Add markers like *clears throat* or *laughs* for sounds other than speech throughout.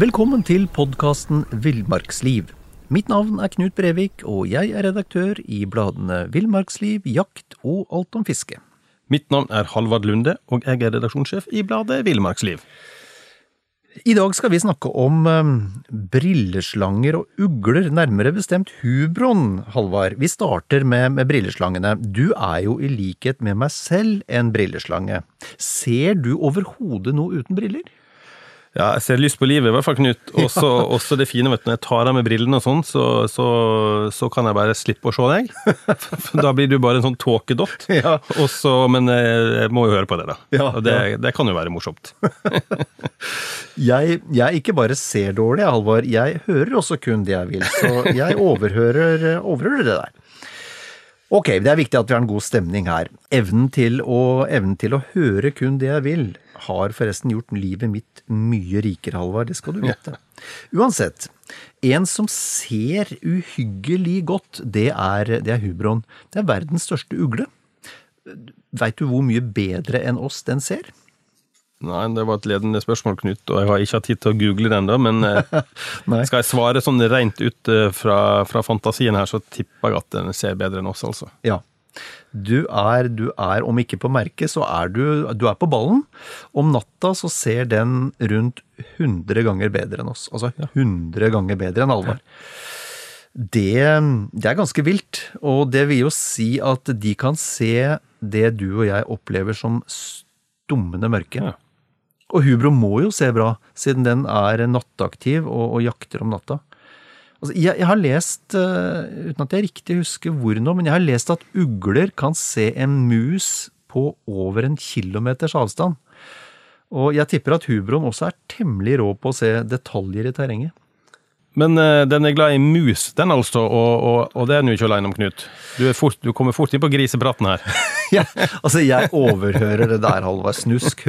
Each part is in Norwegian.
Velkommen til podkasten Villmarksliv. Mitt navn er Knut Brevik, og jeg er redaktør i bladene Villmarksliv, Jakt og Alt om fiske. Mitt navn er Halvard Lunde, og jeg er redaksjonssjef i bladet Villmarksliv. I dag skal vi snakke om um, brilleslanger og ugler, nærmere bestemt hubron, Halvard. Vi starter med, med brilleslangene. Du er jo i likhet med meg selv en brilleslange. Ser du overhodet noe uten briller? Ja, jeg ser lyst på livet, i hvert fall, Knut. Også, ja. også det fine, vet du, når jeg tar av meg brillene og sånn, så, så, så, kan jeg bare slippe å se deg. *laughs* da blir du bare en sånn tåkedott. Ja. men jeg må jo høre på det, da. Ja, og det, det, kan jo være morsomt. *laughs* jeg, jeg, ikke bare ser dårlig, Halvor, jeg hører også kun det jeg vil. Så jeg overhører, overhører det der. Ok, det er viktig at vi har en god stemning her. Evnen til, å, evnen til å høre kun det jeg vil, har forresten gjort livet mitt mye rikere, Halvard. Det skal du vite. Uansett, en som ser uhyggelig godt, det er, det er hubroen. Det er verdens største ugle. Veit du hvor mye bedre enn oss den ser? Nei, det var et ledende spørsmål, Knut, og jeg har ikke hatt tid til å google det ennå. Men eh, *laughs* skal jeg svare sånn rent ut eh, fra, fra, fantasien her, så tipper jeg at den ser bedre enn oss, altså. Ja. Du er, du er om ikke på merket, så er du, du er på ballen. Om natta så ser den rundt 100 ganger bedre enn oss. Altså 100 ganger bedre enn Alvar. Det, det, er ganske vilt, og det vil jo si at de kan se det du og jeg opplever som stummende mørke. Ja. Og hubro må jo se bra, siden den er nattaktiv og, og jakter om natta. Altså, jeg, jeg, har lest, uh, uten at jeg riktig husker hvor nå, men jeg har lest at ugler kan se en mus på over en kilometers avstand. Og jeg tipper at hubroen også er temmelig rå på å se detaljer i terrenget. Men uh, den er glad i mus, den altså, og, og, og det er den jo ikke aleine om, Knut. Du, fort, du kommer fort inn på grisepraten her. *laughs* ja, altså jeg overhører det der, Halvard. Snusk.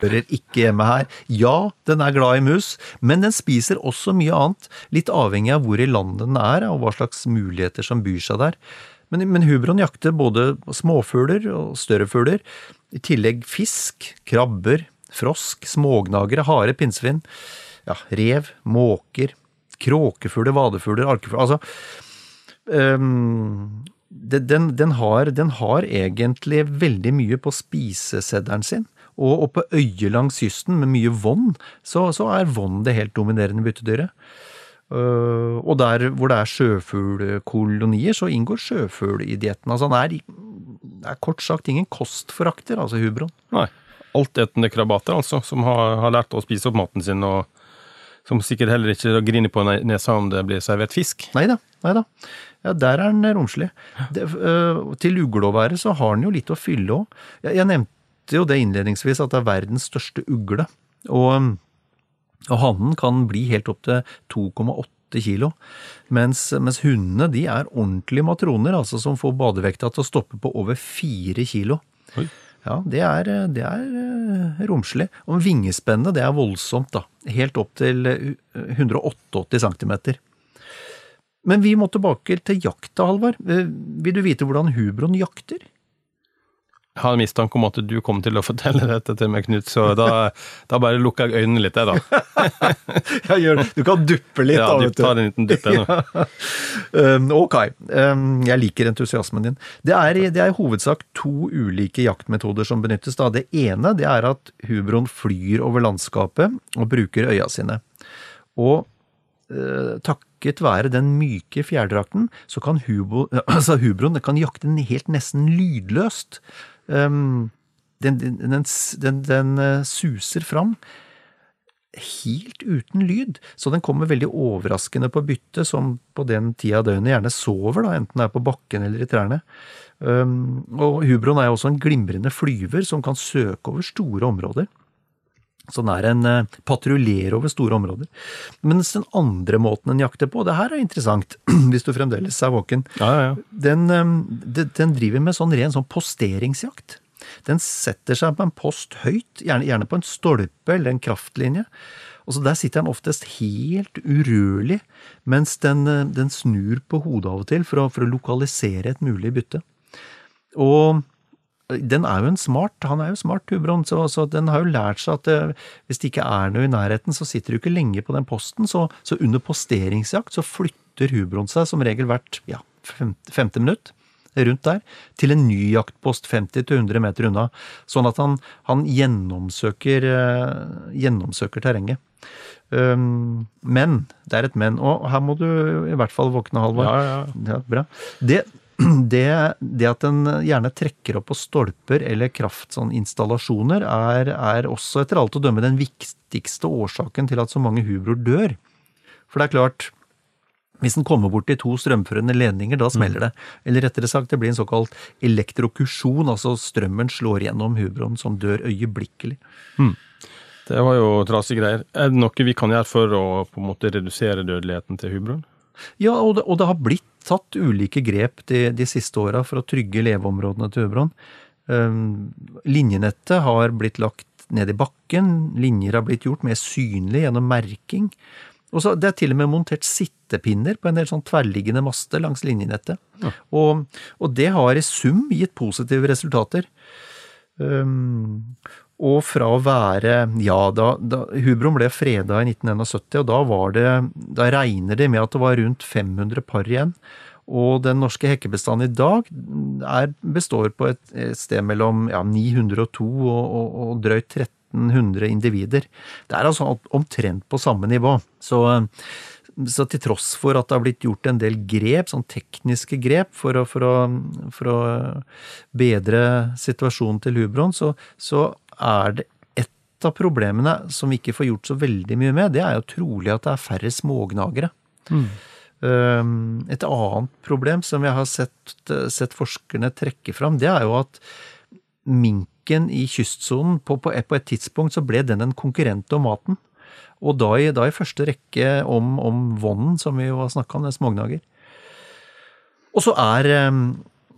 Hører ikke hjemme her. Ja, den er glad i mus, men den spiser også mye annet, litt avhengig av hvor i landet den er og hva slags muligheter som byr seg der. Men, men hubroen jakter både småfugler og større fugler. I tillegg fisk, krabber, frosk, smågnagere, hare, pinnsvin, ja, rev, måker, kråkefugler, vadefugler, arkefugler Altså um, den, den, har, den, har, egentlig veldig mye på spiseseddelen sin. Og, og på øyer langs kysten med mye vonn, så, så er vonn det helt dominerende byttedyret. Uh, og der hvor det er sjøfuglkolonier, så inngår sjøfugl i dietten. Altså han er, er, kort sagt ingen kostforakter, altså hubroen. Nei. Altetende krabater, altså, som har, har, lært å spise opp maten sin, og som sikkert heller ikke griner på nesa om det blir servert fisk. Nei da. Nei da. Ja, der er den romslig. Det, uh, til ugleåværet så har den jo litt å fylle òg. Jeg, jeg, nevnte jo det innledningsvis at det er verdens største ugle. Og og hannen kan bli helt opp til 2,8 kilo. Mens, mens, hundene de er ordentlige matroner, altså som får badevekta til å stoppe på over 4 kilo. Oi. Ja, det er, det er uh, romslig. Og vingespennet, det er voldsomt, da. Helt opp til 188 cm. Men vi må tilbake til jakta, Halvard. Uh, vil du vite hvordan hubroen jakter? Har en mistanke om at du kommer til å fortelle dette til meg, Knut, så da, da bare lukker jeg øynene litt, jeg, da. *laughs* Ja, gjør det. Du kan duppe litt, Ja, da. vet du. tar en liten dupp ennå. *laughs* Um, ok, um, jeg liker entusiasmen din. Det er, det er i hovedsak to ulike jaktmetoder som benyttes. Da. Det ene det er at hubroen flyr over landskapet og bruker øya sine. Og eh, takket være den myke fjærdrakten, så kan hubo, *clears throat* altså hubroen kan jakte helt nesten lydløst. Um, den, den, den, den, eh, suser fram helt uten lyd, så den kommer veldig overraskende på byttet, som på den tida av døgnet gjerne sover, da, enten det er på bakken eller i trærne. Um, og hubroen er jo også en glimrende flyver som kan søke over store områder. Så den er en uh, patruljerer over store områder. Mens den andre måten den jakter på, det her er interessant, *clears throat* hvis du fremdeles er våken, Ja, ja, ja. den, um, den driver med sånn ren sånn posteringsjakt. Den setter seg på en post høyt, gjerne, gjerne på en stolpe eller en kraftlinje. Og så Der sitter den oftest helt urørlig, mens den, eh, den snur på hodet av og til for å, for å lokalisere et mulig bytte. Og den er jo en smart, han er jo smart, Hubron, så, så den har jo lært seg at eh, hvis det ikke er noe i nærheten, så sitter du ikke lenge på den posten. Så, så under posteringsjakt så flytter Hubron seg som regel hvert ja, femte, femte minutt rundt der, til en ny jaktpost 50-100 meter unna, sånn at han, han gjennomsøker, eh, gjennomsøker terrenget. Um, men, det er et men, og her må du i hvert fall våkne, Halvard. Ja, ja, ja. Ja, bra. Det, *clears throat* det, det at den gjerne trekker opp på stolper eller kraftinstallasjoner, er, er også etter alt å dømme den viktigste årsaken til at så mange hubroer dør. For det er klart, hvis den kommer bort til to strømførende ledninger, da smeller det. Eller rettere sagt, det blir en såkalt elektrokusjon, altså strømmen slår gjennom hubroen som dør øyeblikkelig. Det var jo trasige greier. Er det noe vi kan gjøre for å på en måte redusere dødeligheten til hubroen? Ja, og det, og det har blitt tatt ulike grep de, de siste åra for å trygge leveområdene til Øvron. Um, linjenettet har blitt lagt ned i bakken, linjer har blitt gjort mer synlige gjennom merking. Og så Det er til og med montert sittepinner på en del sånn tverrliggende master langs linjenettet. Og, og det har i sum gitt positive resultater. Um, og fra å være Ja, da, da Hubroen ble freda i 1971, og da var det Da regner de med at det var rundt 500 par igjen. Og den norske hekkebestanden i dag er, består på et sted mellom ja, 902 og, og, og drøyt 1300 individer. Det er altså omtrent på samme nivå. Så, så til tross for at det har blitt gjort en del grep, sånn tekniske grep, for å, for å, for å bedre situasjonen til hubroen, så, så er det et av problemene som vi ikke får gjort så veldig mye med, det er jo trolig at det er færre smågnagere. Mm. Et annet problem som jeg har sett, sett forskerne trekke fram, det er jo at minken i kystsonen på, på, på et tidspunkt så ble den en konkurrent om maten. Og da i, da i første rekke om, om vonden, som vi jo har snakka om, den smågnager. Og så er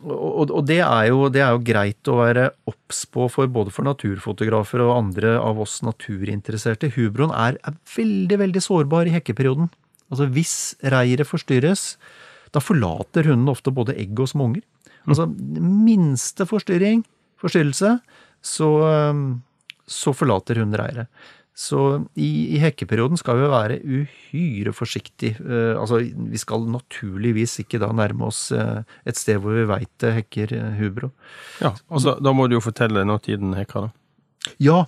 og, og det, er jo, det er jo greit å være obs på for både for naturfotografer og andre av oss naturinteresserte. Hubroen er, er veldig, veldig sårbar i hekkeperioden. Altså Hvis reiret forstyrres, da forlater hunden ofte både egg og småunger. Altså minste forstyrring, forstyrrelse, så, så forlater hunden reiret. Så i, i hekkeperioden skal vi være uhyre forsiktige. Eh, altså, vi skal naturligvis ikke da nærme oss eh, et sted hvor vi veit det hekker eh, hubro. Ja, altså da, da må du jo fortelle når tiden hekker, da. Ja,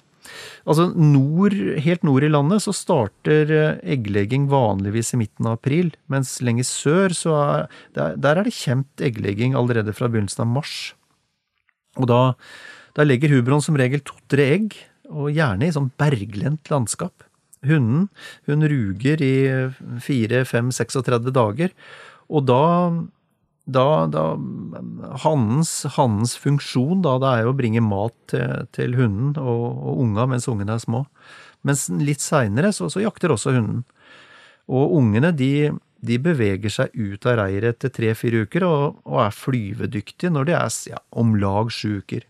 altså nord, helt nord i landet så starter eh, egglegging vanligvis i midten av april, mens lenger sør så er der, der er det kjent egglegging allerede fra begynnelsen av mars. Og da, da legger hubroen som regel to-tre egg, og gjerne i sånn berglendt landskap. Hunden hun ruger i 4-5-36 dager, og da da, da Hannens, hannens funksjon da, det er jo å bringe mat til, til hunden og, og unga mens ungene er små. Mens litt seinere så, så jakter også hunden. Og ungene de, de beveger seg ut av reiret etter tre-fire uker og, og er flyvedyktige når de er ja, om lag sju uker.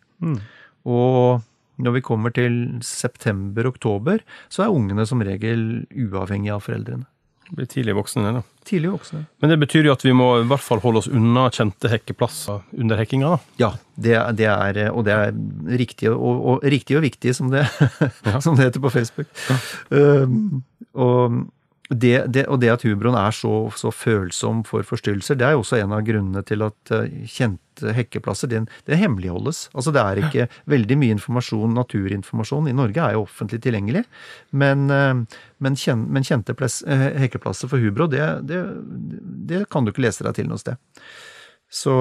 Og når vi kommer til september-oktober, så er ungene som regel uavhengige av foreldrene. Blir tidlig voksne, da. Tidlig voksne. Men det betyr jo at vi må i hvert fall holde oss unna kjente hekkeplasser under hekkinga, da. Ja, det, det er, og det er riktig og, og, riktig og viktig, som det, *laughs* som det heter på Facebook. Um, og det, det, og det at hubroen er så, så, følsom for forstyrrelser, det er jo også en av grunnene til at uh, kjente hekkeplasser den, det hemmeligholdes. Altså det er ikke veldig mye informasjon, naturinformasjon i Norge er jo offentlig tilgjengelig. Men, uh, men, kjen, men kjente ples, uh, hekkeplasser for hubro, det, det, kan du ikke lese deg til noe sted. Så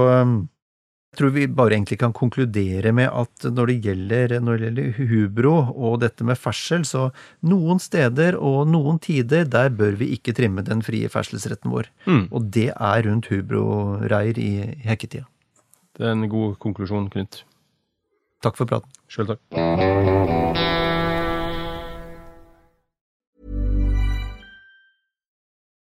jeg tror vi bare egentlig kan konkludere med at når det gjelder, når det gjelder hubro og dette med ferdsel, så noen steder og noen tider, der bør vi ikke trimme den frie ferdselsretten vår. Mm. Og det er rundt hubroreir i hekketida. Det er en god konklusjon, Knut. Takk for praten. Sjøl takk.